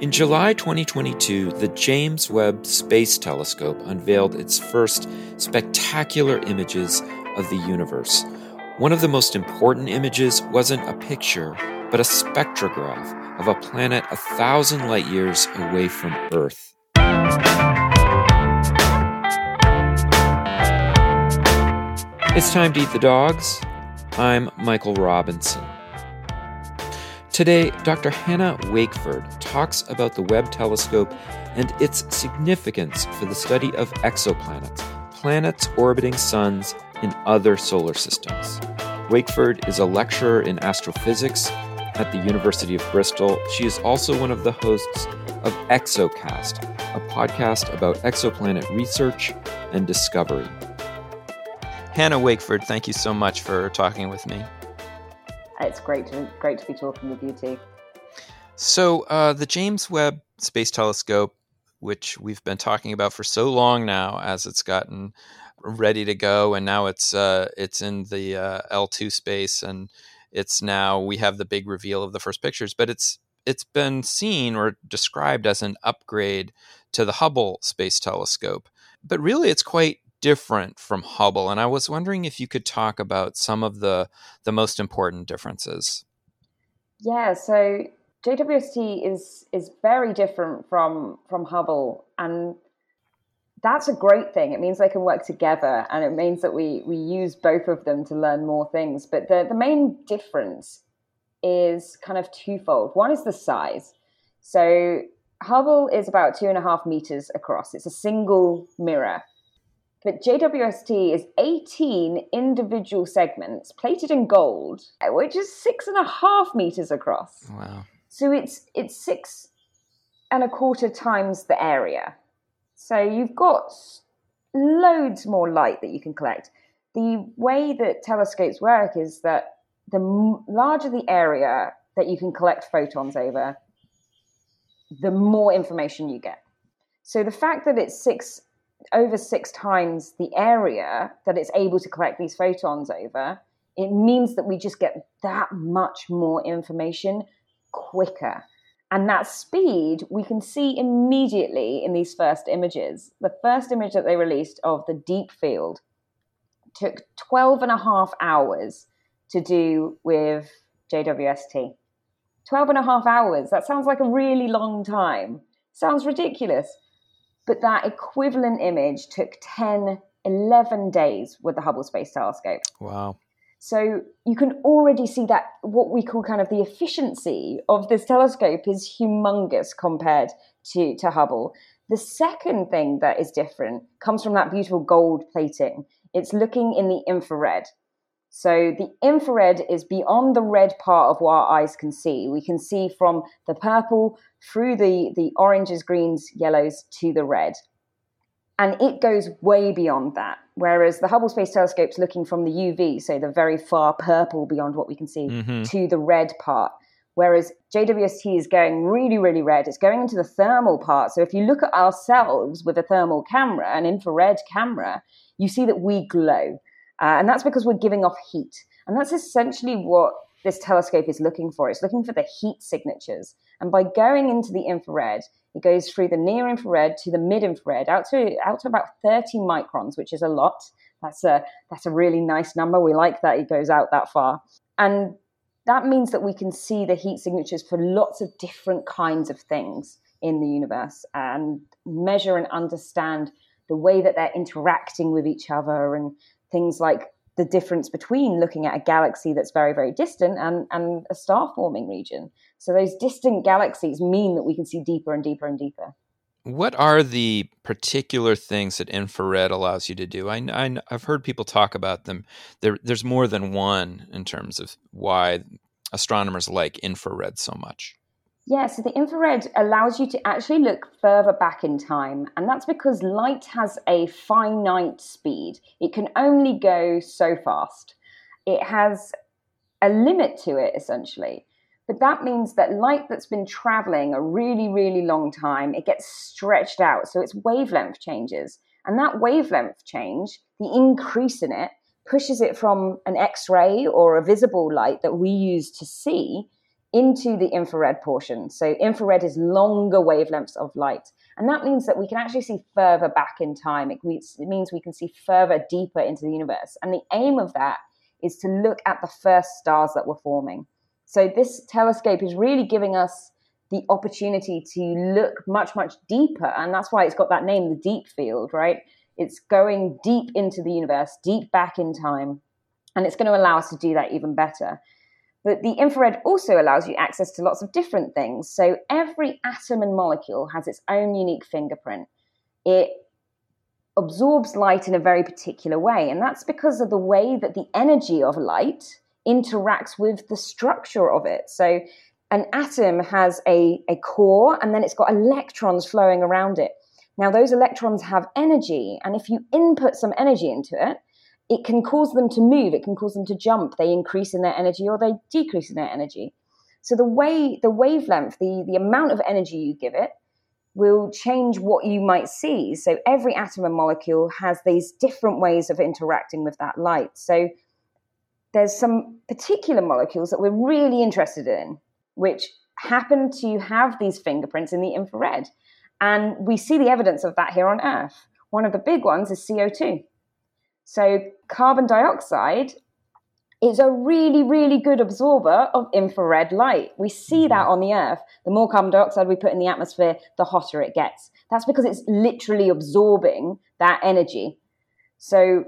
In July 2022, the James Webb Space Telescope unveiled its first spectacular images of the universe. One of the most important images wasn't a picture, but a spectrograph of a planet a thousand light years away from Earth. It's time to eat the dogs. I'm Michael Robinson. Today, Dr. Hannah Wakeford talks about the Webb telescope and its significance for the study of exoplanets, planets orbiting suns in other solar systems. Wakeford is a lecturer in astrophysics at the University of Bristol. She is also one of the hosts of ExoCast, a podcast about exoplanet research and discovery. Hannah Wakeford, thank you so much for talking with me. It's great to great to be talking with you too. So uh, the James Webb Space Telescope, which we've been talking about for so long now, as it's gotten ready to go, and now it's uh, it's in the uh, L two space, and it's now we have the big reveal of the first pictures, but it's it's been seen or described as an upgrade to the Hubble Space Telescope. But really, it's quite different from Hubble, and I was wondering if you could talk about some of the the most important differences. Yeah, so JWST is is very different from from Hubble, and that's a great thing. It means they can work together, and it means that we we use both of them to learn more things. But the the main difference is kind of twofold. One is the size. So Hubble is about two and a half meters across. It's a single mirror but JWST is 18 individual segments plated in gold, which is six and a half meters across. Wow. So it's it's six and a quarter times the area. So you've got loads more light that you can collect. The way that telescopes work is that the larger the area that you can collect photons over, the more information you get. So the fact that it's six over six times the area that it's able to collect these photons over, it means that we just get that much more information quicker. And that speed we can see immediately in these first images. The first image that they released of the deep field took 12 and a half hours to do with JWST. 12 and a half hours. That sounds like a really long time. Sounds ridiculous. But that equivalent image took 10, 11 days with the Hubble Space Telescope. Wow. So you can already see that what we call kind of the efficiency of this telescope is humongous compared to, to Hubble. The second thing that is different comes from that beautiful gold plating. It's looking in the infrared. So the infrared is beyond the red part of what our eyes can see. We can see from the purple through the, the oranges, greens, yellows to the red. And it goes way beyond that. Whereas the Hubble Space Telescope is looking from the UV, so the very far purple beyond what we can see, mm-hmm. to the red part. Whereas JWST is going really, really red. It's going into the thermal part. So if you look at ourselves with a thermal camera, an infrared camera, you see that we glow. Uh, and that's because we're giving off heat. And that's essentially what this telescope is looking for. It's looking for the heat signatures. And by going into the infrared, it goes through the near infrared to the mid infrared out to out to about 30 microns, which is a lot. That's a that's a really nice number. We like that it goes out that far. And that means that we can see the heat signatures for lots of different kinds of things in the universe and measure and understand the way that they're interacting with each other and things like the difference between looking at a galaxy that's very, very distant and, and a star forming region. So those distant galaxies mean that we can see deeper and deeper and deeper. What are the particular things that infrared allows you to do? I, I, have heard people talk about them. There, there's more than one in terms of why astronomers like infrared so much. Yeah, so the infrared allows you to actually look further back in time, and that's because light has a finite speed. It can only go so fast. It has a limit to it, essentially. But that means that light that's been traveling a really, really long time, it gets stretched out. So its wavelength changes. And that wavelength change, the increase in it, pushes it from an X ray or a visible light that we use to see into the infrared portion. So infrared is longer wavelengths of light. And that means that we can actually see further back in time. It, means we can see further deeper into the universe. And the aim of that is to look at the first stars that were forming. So this telescope is really giving us the opportunity to look much, much deeper. And that's why it's got that name, the deep field, right? It's going deep into the universe, deep back in time. And it's going to allow us to do that even better. But the infrared also allows you access to lots of different things. So every atom and molecule has its own unique fingerprint. It absorbs light in a very particular way. And that's because of the way that the energy of light interacts with the structure of it. So an atom has a, a core and then it's got electrons flowing around it. Now, those electrons have energy, and if you input some energy into it, it can cause them to move, it can cause them to jump. They increase in their energy or they decrease in their energy. So the way the wavelength, the, the amount of energy you give it, will change what you might see. So every atom and molecule has these different ways of interacting with that light. So there's some particular molecules that we're really interested in, which happen to have these fingerprints in the infrared. And we see the evidence of that here on Earth. One of the big ones is CO2. So, carbon dioxide is a really, really good absorber of infrared light. We see mm-hmm. that on the Earth. The more carbon dioxide we put in the atmosphere, the hotter it gets. That's because it's literally absorbing that energy. So,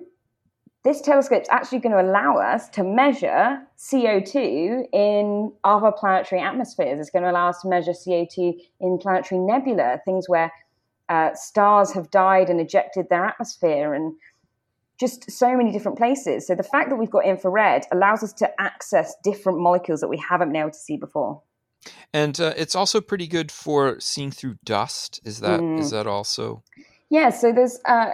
this telescope is actually going to allow us to measure CO2 in other planetary atmospheres. It's going to allow us to measure CO2 in planetary nebula, things where uh, stars have died and ejected their atmosphere and just so many different places. So the fact that we've got infrared allows us to access different molecules that we haven't been able to see before. And uh, it's also pretty good for seeing through dust. Is that mm. is that also? Yeah. So there's uh,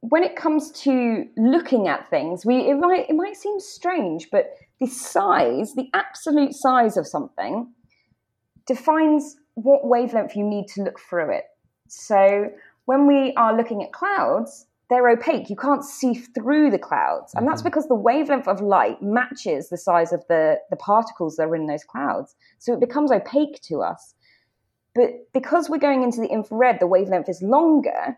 when it comes to looking at things, we it might it might seem strange, but the size, the absolute size of something, defines what wavelength you need to look through it. So when we are looking at clouds, they're opaque. You can't see through the clouds. And that's mm-hmm. because the wavelength of light matches the size of the, the particles that are in those clouds. So it becomes opaque to us. But because we're going into the infrared, the wavelength is longer,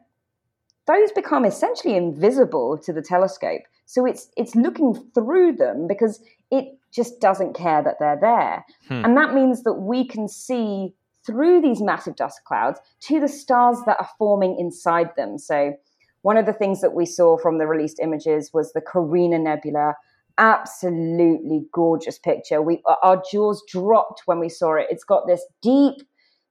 those become essentially invisible to the telescope. So it's it's looking through them because it just doesn't care that they're there. Hmm. And that means that we can see through these massive dust clouds to the stars that are forming inside them. So one of the things that we saw from the released images was the Carina Nebula. Absolutely gorgeous picture. We our jaws dropped when we saw it. It's got this deep,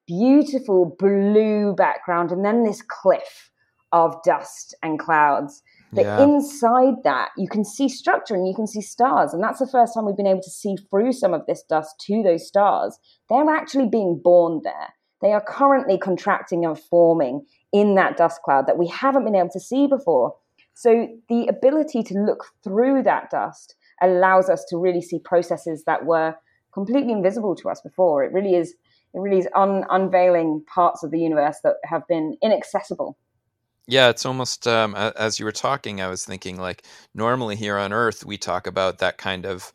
beautiful blue background, and then this cliff of dust and clouds. But yeah. inside that, you can see structure and you can see stars. And that's the first time we've been able to see through some of this dust to those stars. They're actually being born there. They are currently contracting and forming in that dust cloud that we haven't been able to see before. So the ability to look through that dust allows us to really see processes that were completely invisible to us before. It really is it really is un- unveiling parts of the universe that have been inaccessible. Yeah, it's almost um, as you were talking, I was thinking like normally here on Earth we talk about that kind of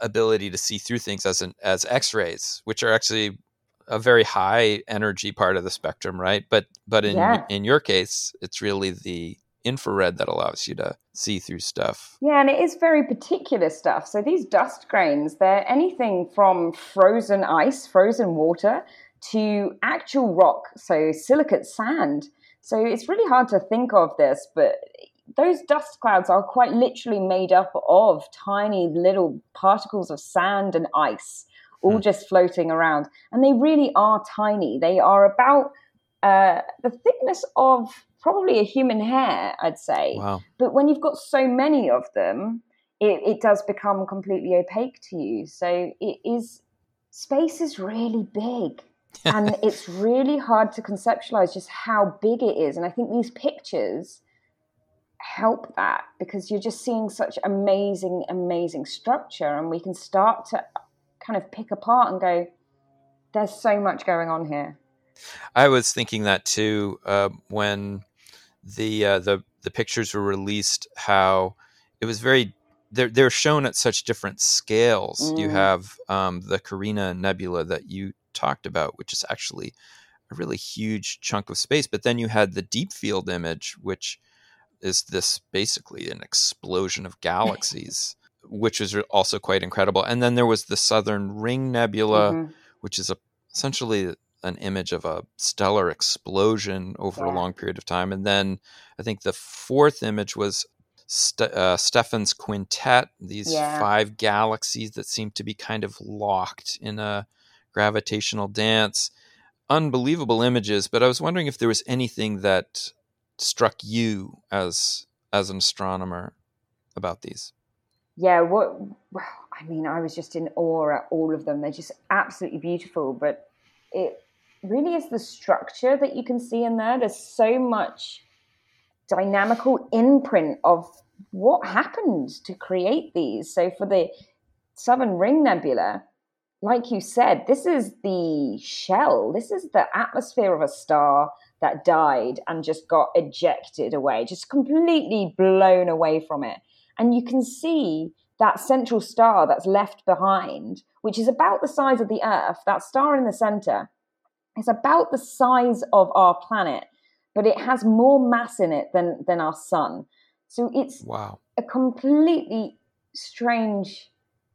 ability to see through things as an, as X-rays, which are actually a very high energy part of the spectrum, right? But but in yeah. in your case, it's really the infrared that allows you to see through stuff. Yeah, and it is very particular stuff. So these dust grains, they're anything from frozen ice, frozen water, to actual rock, so silicate sand. So it's really hard to think of this, but those dust clouds are quite literally made up of tiny little particles of sand and ice all hmm. just floating around. And they really are tiny. They are about uh, the thickness of probably a human hair, I'd say. Wow. But when you've got so many of them, it, it does become completely opaque to you. So it is, space is really big. and it's really hard to conceptualize just how big it is. And I think these pictures help that because you're just seeing such amazing, amazing structure, and we can start to kind of pick apart and go, there's so much going on here. I was thinking that too uh, when the uh, the the pictures were released. How it was very they're they're shown at such different scales. Mm. You have um, the Carina Nebula that you talked about, which is actually a really huge chunk of space. But then you had the deep field image, which is this basically an explosion of galaxies, which was also quite incredible. And then there was the Southern Ring Nebula, Mhm. which is a, essentially an image of a stellar explosion over Yeah. a long period of time. And then I think the fourth image was Ste- uh, Stephan's quintet, these Yeah. five galaxies that seem to be kind of locked in a gravitational dance. Unbelievable images, but I was wondering if there was anything that struck you as as an astronomer about these. Yeah what well, i mean i was just in awe at all of them. They're just absolutely beautiful but it really is the structure that you can see in there. There's so much dynamical imprint of what happened to create these. So for the southern ring nebula like you said this is the shell. This is the atmosphere of a star that died and just got ejected away just completely blown away from it and you can see that central star that's left behind, which is about the size of the Earth, that star in the center, is about the size of our planet, but it has more mass in it than, than our sun. So it's Wow. a completely strange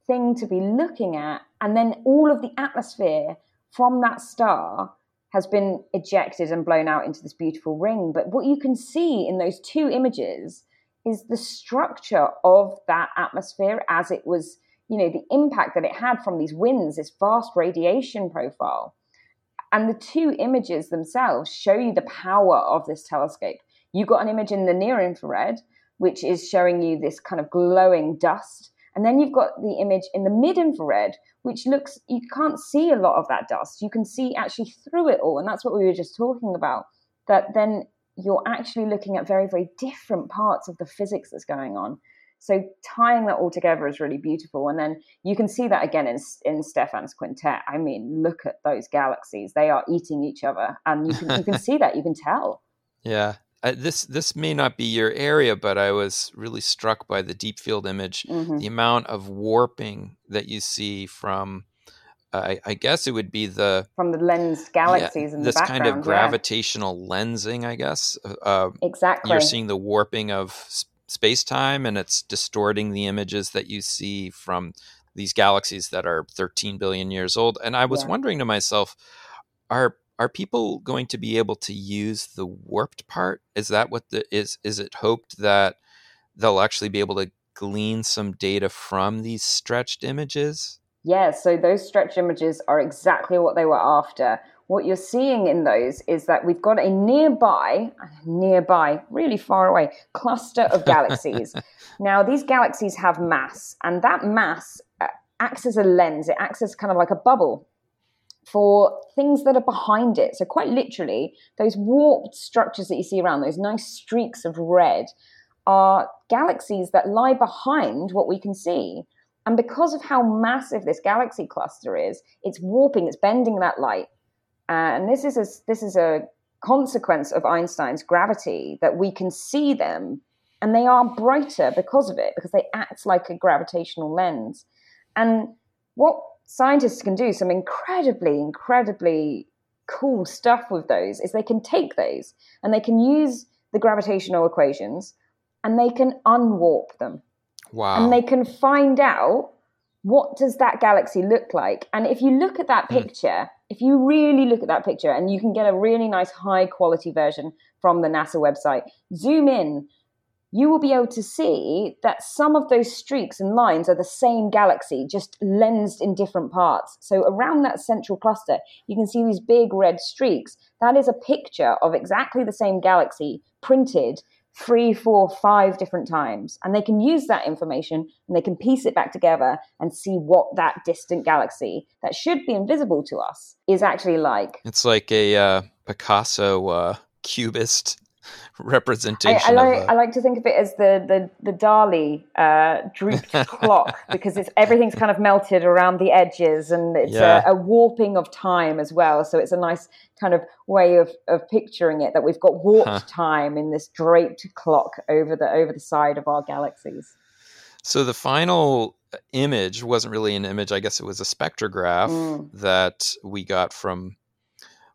thing to be looking at. And then all of the atmosphere from that star has been ejected and blown out into this beautiful ring. But what you can see in those two images is the structure of that atmosphere as it was, you know, the impact that it had from these winds, this vast radiation profile. And the two images themselves show you the power of this telescope. You got an image in the near infrared, which is showing you this kind of glowing dust. And then you've got the image in the mid infrared, which looks, you can't see a lot of that dust. You can see actually through it all. And that's what we were just talking about. That then you're actually looking at very, very different parts of the physics that's going on. So tying that all together is really beautiful. And then you can see that again in, in Stephan's quintet. I mean, look at those galaxies. They are eating each other. And you can, you can see that, you can tell. Yeah. Uh, this this may not be your area, but I was really struck by the deep field image. hmm The amount of warping that you see from, I, I guess it would be the From the lens galaxies in the this kind of yeah. gravitational lensing. I guess uh, Exactly. you're seeing the warping of space time, and it's distorting the images that you see from these galaxies that are 13 billion years old. And I was Yeah. wondering to myself, are are people going to be able to use the warped part? Is that what the is is it hoped that they'll actually be able to glean some data from these stretched images? Yeah, so those stretch images are exactly what they were after. What you're seeing in those is that we've got a nearby, nearby, really far away cluster of galaxies. now, these galaxies have mass, and that mass uh, acts as a lens. It acts as kind of like a bubble for things that are behind it. So, quite literally, those warped structures that you see around, those nice streaks of red, are galaxies that lie behind what we can see. And because of how massive this galaxy cluster is, it's warping, it's bending that light. And this is a, this is a consequence of Einstein's gravity that we can see them and they are brighter because of it, because they act like a gravitational lens. And what scientists can do, some incredibly, incredibly cool stuff with those, is they can take those and they can use the gravitational equations and they can unwarp them Wow. and they can find out what does that galaxy look like and if you look at that Hmm. picture if you really look at that picture and you can get a really nice high quality version from the nasa website zoom in you will be able to see that some of those streaks and lines are the same galaxy just lensed in different parts so around that central cluster you can see these big red streaks that is a picture of exactly the same galaxy printed three, four, five different times. And they can use that information and they can piece it back together and see what that distant galaxy that should be invisible to us is actually like. It's like a uh, Picasso uh, cubist representation I, like, of I a, like to think of it as the the, the Dali uh, drooped clock because it's everything's kind of melted around the edges and it's Yeah. a, a warping of time as well. So it's a nice kind of way of, of picturing it that we've got warped Huh. time in this draped clock over the over the side of our galaxies. So the final image wasn't really an image, I guess it was a spectrograph mm. that we got from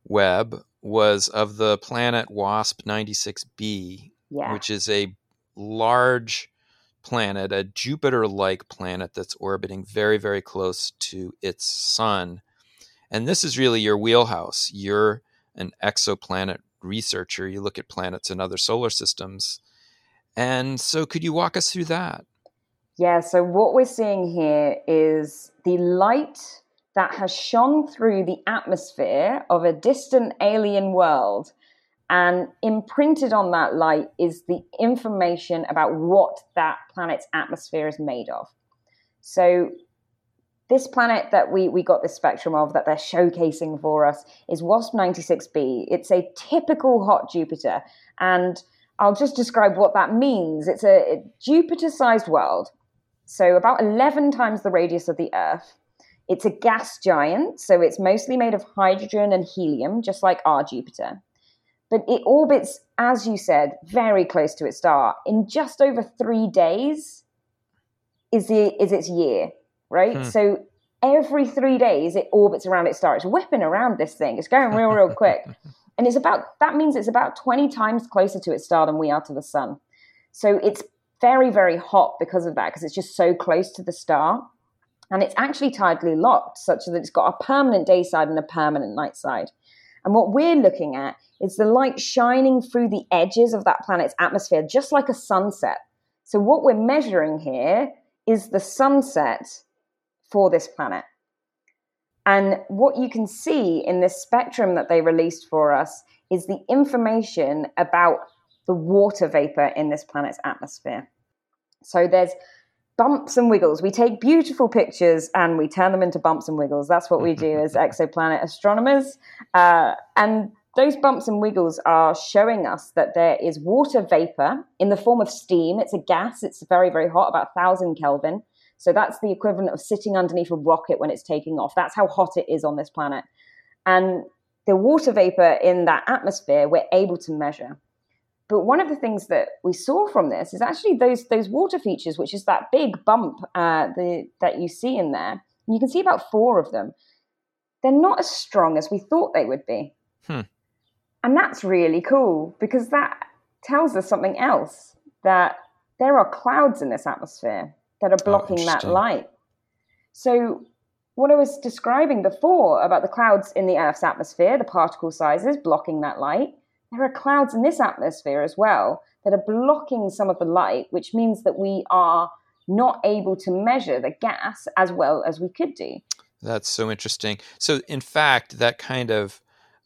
Webb was of the planet WASP 96b, yeah. which is a large planet, a Jupiter like planet that's orbiting very, very close to its sun. And this is really your wheelhouse. You're an exoplanet researcher. You look at planets in other solar systems. And so, could you walk us through that? Yeah, so what we're seeing here is the light that has shone through the atmosphere of a distant alien world. And imprinted on that light is the information about what that planet's atmosphere is made of. So, this planet that we, we got this spectrum of that they're showcasing for us is WASP 96b. It's a typical hot Jupiter. And I'll just describe what that means. It's a, Jupiter sized world so about 11 times the radius of the Earth. It's a gas giant, so it's mostly made of hydrogen and helium, just like our Jupiter. But it orbits, as you said, very close to its star. In just over three days is, the, is its year, right? Hmm. So every three days it orbits around its star. It's whipping around this thing. It's going real, real quick. and it's about that means it's about 20 times closer to its star than we are to the sun. So it's very, very hot because of that, because it's just so close to the star. And it's actually tidally locked, such that it's got a permanent day side and a permanent night side. And what we're looking at is the light shining through the edges of that planet's atmosphere, just like a sunset. So, what we're measuring here is the sunset for this planet. And what you can see in this spectrum that they released for us is the information about the water vapor in this planet's atmosphere. So there's bumps and wiggles. We take beautiful pictures and we turn them into bumps and wiggles. That's what we do as exoplanet astronomers. Uh, and those bumps and wiggles are showing us that there is water vapor in the form of steam. It's a gas, it's very, very hot, about 1,000 Kelvin. So that's the equivalent of sitting underneath a rocket when it's taking off. That's how hot it is on this planet. And the water vapor in that atmosphere, we're able to measure. But one of the things that we saw from this is actually those those water features, which is that big bump uh, the, that you see in there. And you can see about four of them. They're not as strong as we thought they would be. Hmm. And that's really cool because that tells us something else that there are clouds in this atmosphere that are oh, blocking oh, that light. So, what I was describing before about the clouds in the Earth's atmosphere, the particle sizes blocking that light, there are clouds in this atmosphere as well that are blocking some of the light, which means that we are not able to measure the gas as well as we could do. That's so interesting. So, in fact, that kind of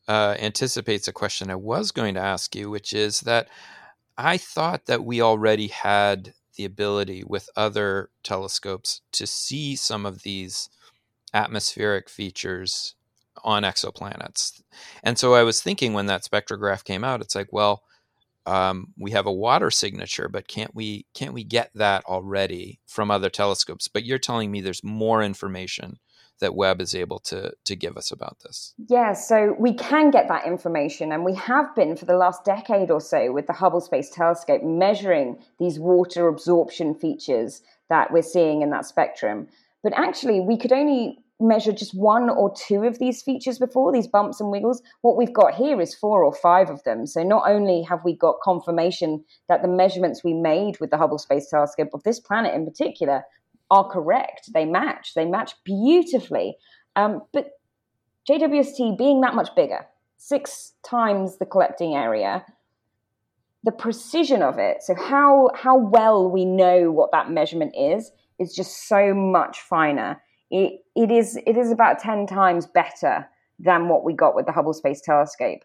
uh, anticipates a question I was going to ask you, which is that I thought that we already had the ability with other telescopes to see some of these atmospheric features on exoplanets. And so I was thinking when that spectrograph came out, it's like, well, um, we have a water signature, but can't we can't we get that already from other telescopes? But you're telling me there's more information that Webb is able to to give us about this. Yeah, so we can get that information, and we have been for the last decade or so with the Hubble Space Telescope measuring these water absorption features that we're seeing in that spectrum. But actually, we could only measured just one or two of these features before, these bumps and wiggles. What we've got here is four or five of them. So not only have we got confirmation that the measurements we made with the Hubble Space Telescope of this planet in particular are correct, they match, they match beautifully. Um, but JWST being that much bigger, six times the collecting area, the precision of it, so how how well we know what that measurement is, is just so much finer it, is it is about 10 times better than what we got with the Hubble Space Telescope.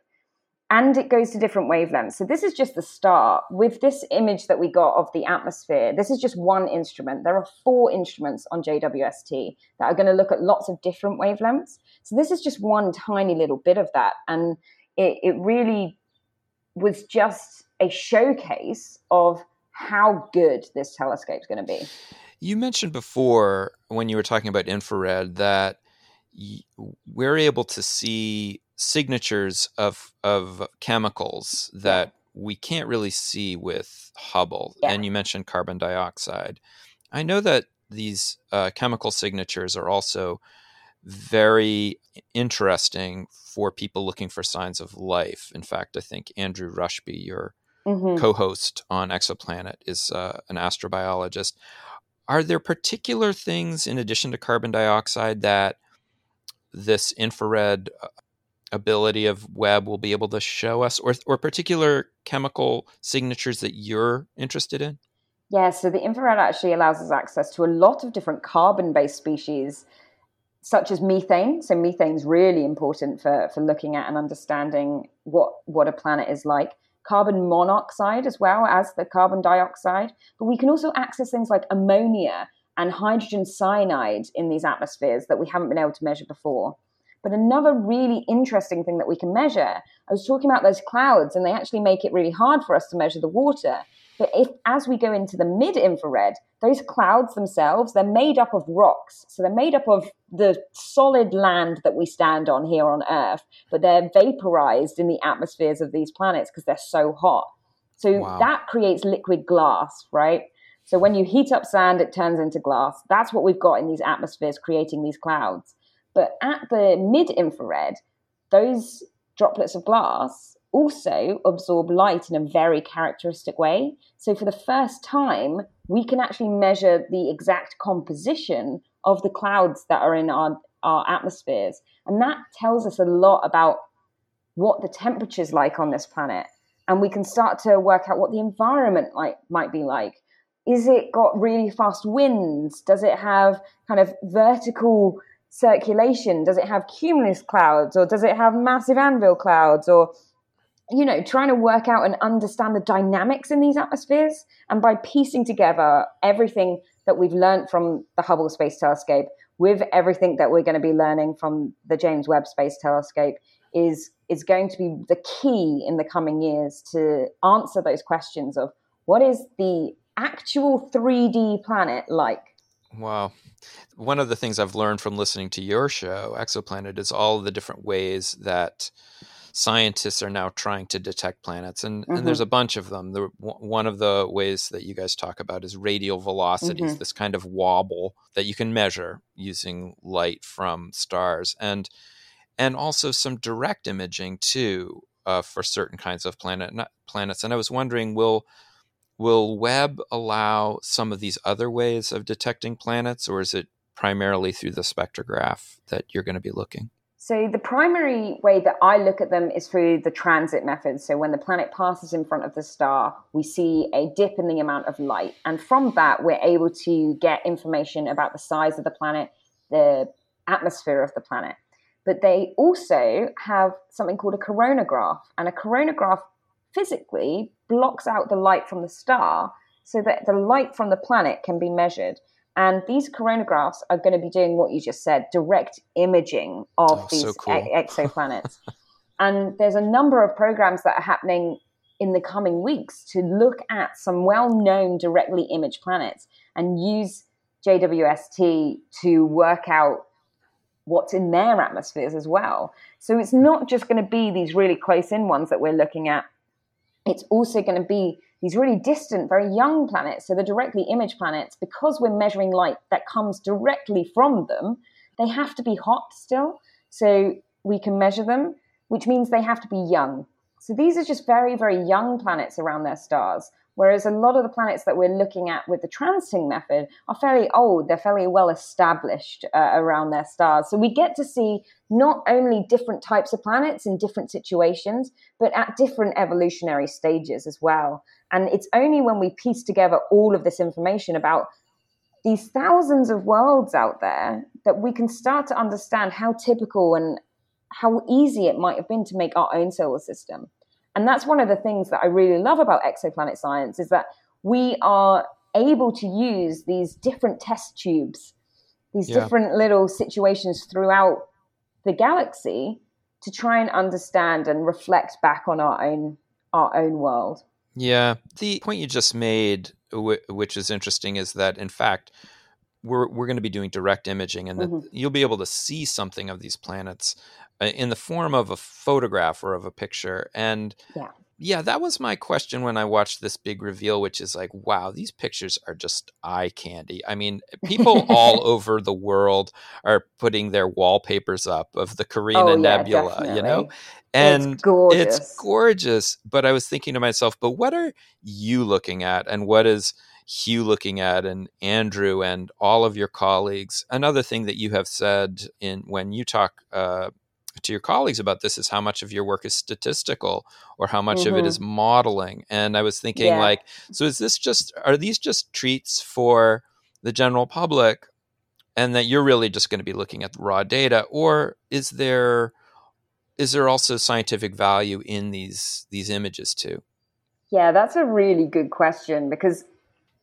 And it goes to different wavelengths. So this is just the start. With this image that we got of the atmosphere, this is just one instrument. There are four instruments on JWST that are going to look at lots of different wavelengths. So this is just one tiny little bit of that. And it, it really was just a showcase of how good this telescope is going to be. You mentioned before when you were talking about infrared that we're able to see signatures of of chemicals that we can't really see with Hubble. Yeah. And you mentioned carbon dioxide. I know that these uh, chemical signatures are also very interesting for people looking for signs of life. In fact, I think Andrew Rushby, your mm-hmm. co-host on Exoplanet, is uh, an astrobiologist. Are there particular things in addition to carbon dioxide that this infrared uh, ability of Webb will be able to show us, or, or particular chemical signatures that you're interested in? Yeah, so the infrared actually allows us access to a lot of different carbon based species such as methane. So methane is really important for, for looking at and understanding what, what a planet is like. Carbon monoxide as well as the carbon dioxide. But we can also access things like ammonia and hydrogen cyanide in these atmospheres that we haven't been able to measure before. But another really interesting thing that we can measure, I was talking about those clouds, and they actually make it really hard for us to measure the water. But if as we go into the mid infrared, those clouds themselves, they're made up of rocks. So they're made up of the solid land that we stand on here on Earth, but they're vaporized in the atmospheres of these planets because they're so hot. So wow. that creates liquid glass, right? So when you heat up sand, it turns into glass. That's what we've got in these atmospheres creating these clouds. But at the mid infrared, those droplets of glass also absorb light in a very characteristic way. So, for the first time, we can actually measure the exact composition of the clouds that are in our, our atmospheres. And that tells us a lot about what the temperature's like on this planet. And we can start to work out what the environment like, might be like. Is it got really fast winds? Does it have kind of vertical circulation? Does it have cumulus clouds? Or does it have massive anvil clouds? Or you know, trying to work out and understand the dynamics in these atmospheres. And by piecing together everything that we've learned from the Hubble Space Telescope with everything that we're going to be learning from the James Webb Space Telescope is is going to be the key in the coming years to answer those questions of what is the actual 3D planet like? Wow. One of the things I've learned from listening to your show, Exoplanet, is all the different ways that scientists are now trying to detect planets, and, mm-hmm. and there's mm-hmm. a bunch of them. The, one of the ways that you guys talk about is radial velocities, mm-hmm. this kind of wobble that you can measure using light from stars, and and also some direct imaging too uh, for certain kinds of planet planets. And I was wondering, will will Webb allow some of these other ways of detecting planets, or is it primarily through the spectrograph that you're going to be looking? So the primary way that I look at them is through the transit method. So when the planet passes in front of the star, we see a dip in the amount of light. And from that, we're able to get information about the size of the planet, the atmosphere of the planet. But they also have something called a coronagraph. And a coronagraph physically blocks out the light from the star so that the light from the planet can be measured. And these coronagraphs are going to be doing what you just said direct imaging of oh, these so cool. exoplanets. and there's a number of programs that are happening in the coming weeks to look at some well known directly imaged planets and use JWST to work out what's in their atmospheres as well. So it's not just going to be these really close in ones that we're looking at, it's also going to be these really distant, very young planets, so the directly imaged planets, because we're measuring light that comes directly from them, they have to be hot still. So we can measure them, which means they have to be young. So these are just very, very young planets around their stars. Whereas a lot of the planets that we're looking at with the transiting method are fairly old, they're fairly well established uh, around their stars. So we get to see not only different types of planets in different situations, but at different evolutionary stages as well. And it's only when we piece together all of this information about these thousands of worlds out there that we can start to understand how typical and how easy it might have been to make our own solar system. And that's one of the things that I really love about exoplanet science is that we are able to use these different test tubes, these yeah. different little situations throughout the galaxy to try and understand and reflect back on our own our own world. Yeah, the point you just made, which is interesting, is that in fact we're we're going to be doing direct imaging, and mm-hmm. that you'll be able to see something of these planets uh, in the form of a photograph or of a picture, and yeah. Yeah, that was my question when I watched this big reveal, which is like, wow, these pictures are just eye candy. I mean, people all over the world are putting their wallpapers up of the Carina Oh, yeah, Nebula, definitely. you know? It's And gorgeous. it's gorgeous. But I was thinking to myself, but what are you looking at? And what is Hugh looking at and Andrew and all of your colleagues? Another thing that you have said in when you talk uh, to your colleagues about this is how much of your work is statistical or how much of it is mm-hmm. modeling. And I was thinking Yeah. like, so is this just are these just treats for the general public and that you're really just going to be looking at the raw data or is there is there also scientific value in these these images too? Yeah, that's a really good question because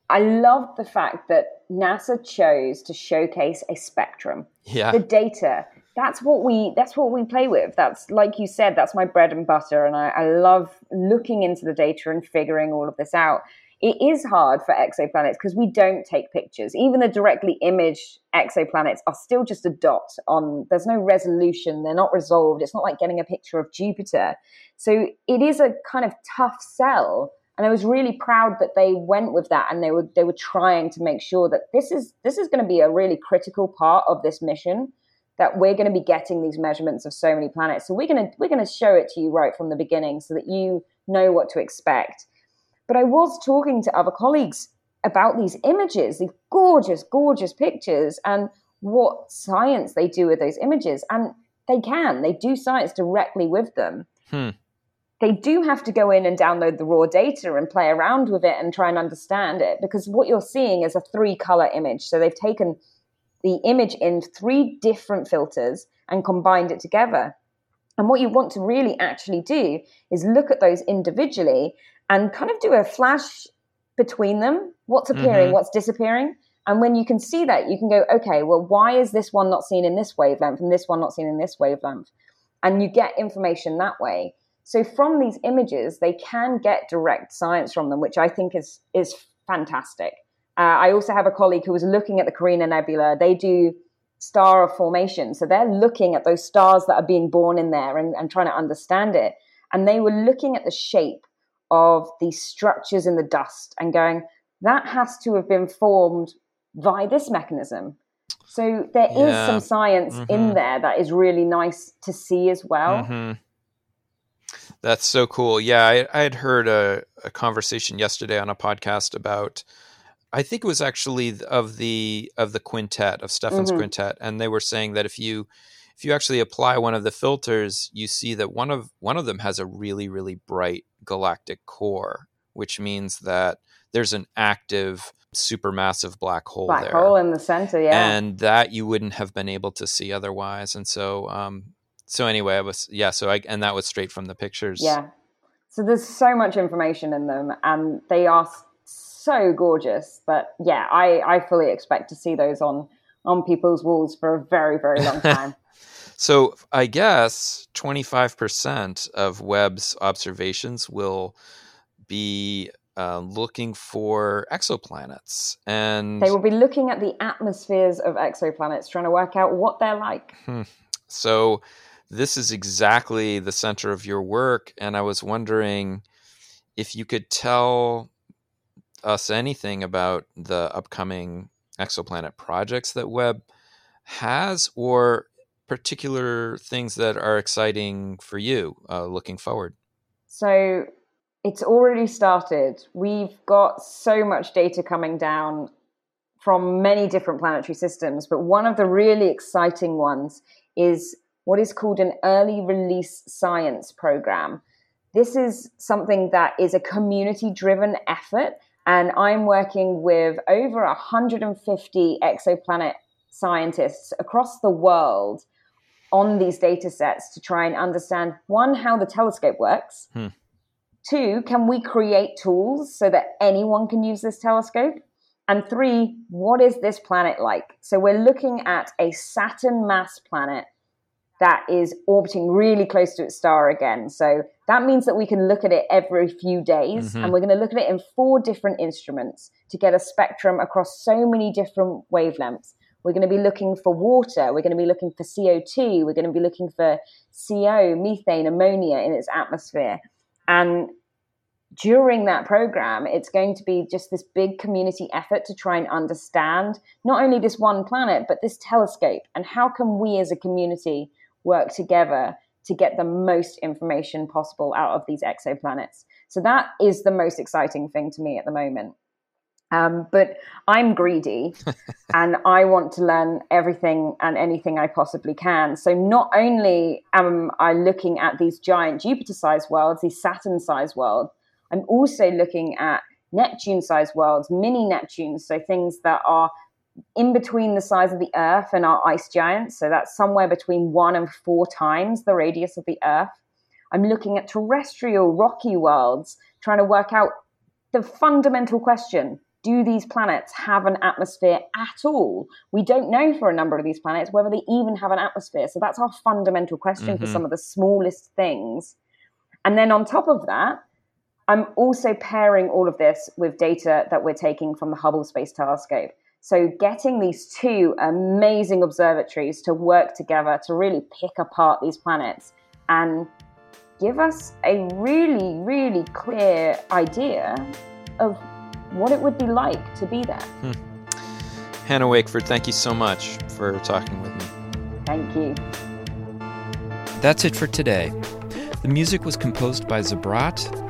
I love the fact that NASA chose to showcase a spectrum. Yeah. The data, that's what we that's what we play with. That's like you said, that's my bread and butter. And I, I love looking into the data and figuring all of this out. It is hard for exoplanets because we don't take pictures. Even the directly imaged exoplanets are still just a dot on there's no resolution, they're not resolved. It's not like getting a picture of Jupiter. So it is a kind of tough sell and I was really proud that they went with that and they were they were trying to make sure that this is this is going to be a really critical part of this mission that we're going to be getting these measurements of so many planets so we're going to we're going to show it to you right from the beginning so that you know what to expect but I was talking to other colleagues about these images these gorgeous gorgeous pictures and what science they do with those images and they can they do science directly with them Hmm. they do have to go in and download the raw data and play around with it and try and understand it because what you're seeing is a three color image. So they've taken the image in three different filters and combined it together. And what you want to really actually do is look at those individually and kind of do a flash between them what's appearing, Mhm. what's disappearing. And when you can see that, you can go, okay, well, why is this one not seen in this wavelength and this one not seen in this wavelength? And you get information that way. So from these images, they can get direct science from them, which I think is is fantastic. Uh, I also have a colleague who was looking at the Carina Nebula. They do star formation, so they're looking at those stars that are being born in there and, and trying to understand it. And they were looking at the shape of these structures in the dust and going, that has to have been formed by this mechanism. So there is Yeah. some science Mhm. in there that is really nice to see as well. hmm That's so cool. Yeah, I, I had heard a, a conversation yesterday on a podcast about. I think it was actually of the of the quintet of Stephan's Mhm. quintet, and they were saying that if you if you actually apply one of the filters, you see that one of one of them has a really really bright galactic core, which means that there's an active supermassive black hole Black there hole in the center, yeah. and that you wouldn't have been able to see otherwise. And so, um, so anyway, I was yeah. So I and that was straight from the pictures. Yeah. So there's so much information in them, and they are so gorgeous. But yeah, I, I fully expect to see those on on people's walls for a very very long time. So I guess twenty five percent of Webb's observations will be uh, looking for exoplanets, and they will be looking at the atmospheres of exoplanets, trying to work out what they're like. So this is exactly the center of your work, and I was wondering if you could tell us anything about the upcoming exoplanet projects that Webb has, or particular things that are exciting for you uh, looking forward. So it's already started. We've got so much data coming down from many different planetary systems, but one of the really exciting ones is what is called an early release science program. This is something that is a community driven effort, and I'm working with over 150 exoplanet scientists across the world on these data sets to try and understand one, how the telescope works. Hmm. Two, can we create tools so that anyone can use this telescope? And three, what is this planet like? So we're looking at a Saturn mass planet that is orbiting really close to its star again. So that means that we can look at it every few days, Mhm. and we're going to look at it in four different instruments to get a spectrum across so many different wavelengths. We're going to be looking for water. We're going to be looking for CO2. We're going to be looking for CO, methane, ammonia in its atmosphere. And during that program, it's going to be just this big community effort to try and understand not only this one planet, but this telescope. And how can we as a community work together to get the most information possible out of these exoplanets? So that is the most exciting thing to me at the moment. Um, but I'm greedy and I want to learn everything and anything I possibly can. So not only am I looking at these giant Jupiter sized worlds, these Saturn sized worlds, I'm also looking at Neptune sized worlds, mini Neptunes, so things that are in between the size of the Earth and our ice giants. So that's somewhere between one and four times the radius of the Earth. I'm looking at terrestrial rocky worlds, trying to work out the fundamental question do these planets have an atmosphere at all? We don't know for a number of these planets whether they even have an atmosphere. So that's our fundamental question mm-hmm. for some of the smallest things. And then on top of that, I'm also pairing all of this with data that we're taking from the Hubble Space Telescope. So, getting these two amazing observatories to work together to really pick apart these planets and give us a really, really clear idea of what it would be like to be there. Hmm. Hannah Wakeford, thank you so much for talking with me. Thank you. That's it for today. The music was composed by Zabrat